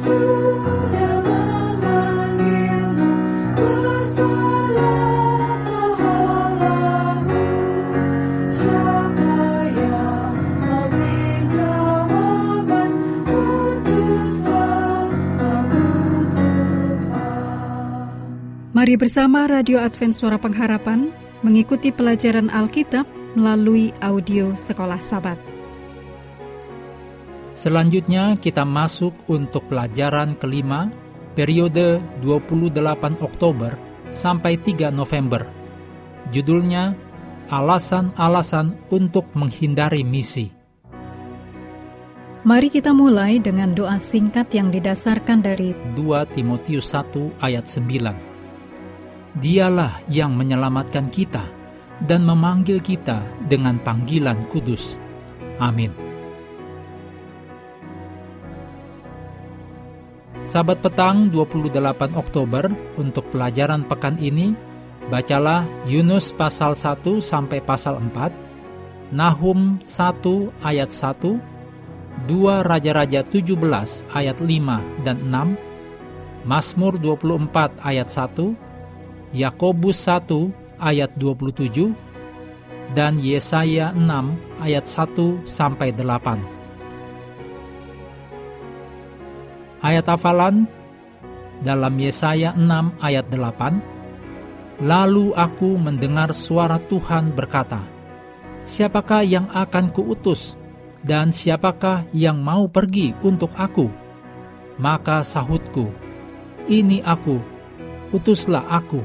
Mari bersama Radio Advent Suara Pengharapan mengikuti pelajaran Alkitab melalui audio Sekolah Sabat. Selanjutnya kita masuk untuk pelajaran kelima periode 28 Oktober sampai 3 November. Judulnya Alasan-alasan untuk menghindari misi. Mari kita mulai dengan doa singkat yang didasarkan dari 2 Timotius 1 ayat 9. Dialah yang menyelamatkan kita dan memanggil kita dengan panggilan kudus. Amin. Sabat petang 28 Oktober untuk pelajaran pekan ini, bacalah Yunus pasal 1 sampai pasal 4, Nahum 1 ayat 1, 2 Raja-Raja 17 ayat 5 dan 6, Mazmur 24 ayat 1, Yakobus 1 ayat 27 dan Yesaya 6 ayat 1 sampai 8. Ayat hafalan dalam Yesaya 6 ayat 8 Lalu aku mendengar suara Tuhan berkata Siapakah yang akan kuutus dan siapakah yang mau pergi untuk aku maka sahutku Ini aku utuslah aku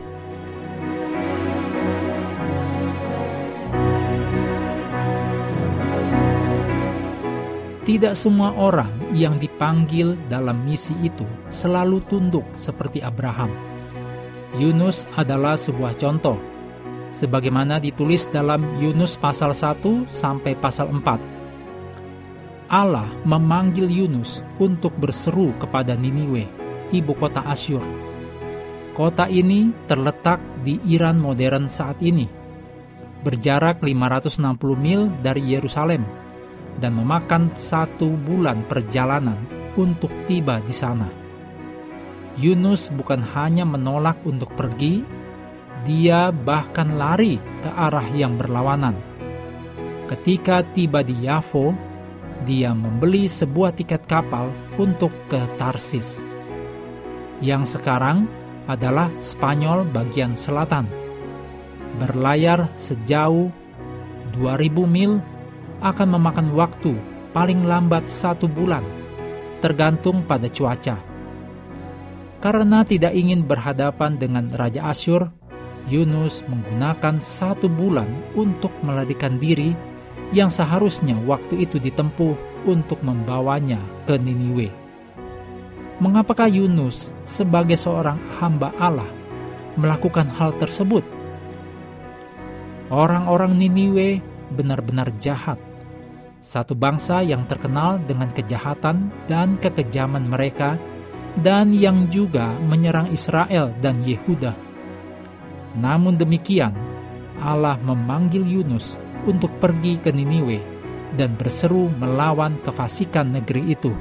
Tidak semua orang yang dipanggil dalam misi itu selalu tunduk seperti Abraham. Yunus adalah sebuah contoh, sebagaimana ditulis dalam Yunus pasal 1 sampai pasal 4. Allah memanggil Yunus untuk berseru kepada Niniwe, ibu kota Asyur. Kota ini terletak di Iran modern saat ini, berjarak 560 mil dari Yerusalem dan memakan satu bulan perjalanan untuk tiba di sana. Yunus bukan hanya menolak untuk pergi, dia bahkan lari ke arah yang berlawanan. Ketika tiba di Yavo, dia membeli sebuah tiket kapal untuk ke Tarsis, yang sekarang adalah Spanyol bagian selatan. Berlayar sejauh 2000 mil akan memakan waktu paling lambat satu bulan, tergantung pada cuaca. Karena tidak ingin berhadapan dengan Raja Asyur, Yunus menggunakan satu bulan untuk melarikan diri yang seharusnya waktu itu ditempuh untuk membawanya ke Niniwe. Mengapakah Yunus sebagai seorang hamba Allah melakukan hal tersebut? Orang-orang Niniwe benar-benar jahat satu bangsa yang terkenal dengan kejahatan dan kekejaman mereka, dan yang juga menyerang Israel dan Yehuda. Namun demikian, Allah memanggil Yunus untuk pergi ke Niniwe dan berseru melawan kefasikan negeri itu,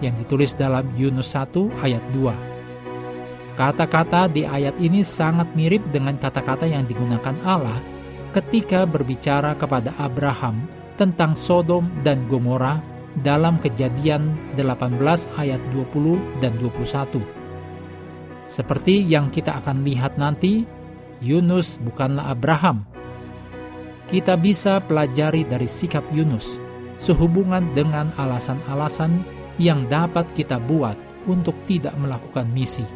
yang ditulis dalam Yunus 1 ayat 2. Kata-kata di ayat ini sangat mirip dengan kata-kata yang digunakan Allah ketika berbicara kepada Abraham tentang Sodom dan Gomora dalam kejadian 18 ayat 20 dan 21. Seperti yang kita akan lihat nanti, Yunus bukanlah Abraham. Kita bisa pelajari dari sikap Yunus sehubungan dengan alasan-alasan yang dapat kita buat untuk tidak melakukan misi.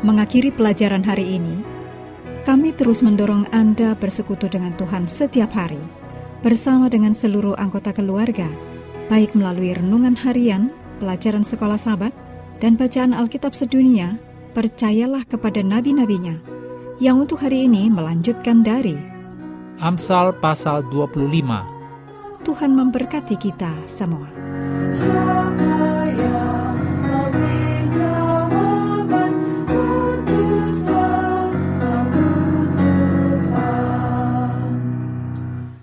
Mengakhiri pelajaran hari ini, kami terus mendorong Anda bersekutu dengan Tuhan setiap hari, bersama dengan seluruh anggota keluarga, baik melalui renungan harian, pelajaran sekolah sahabat, dan bacaan Alkitab sedunia, percayalah kepada nabi-nabinya, yang untuk hari ini melanjutkan dari Amsal pasal 25 Tuhan memberkati kita semua.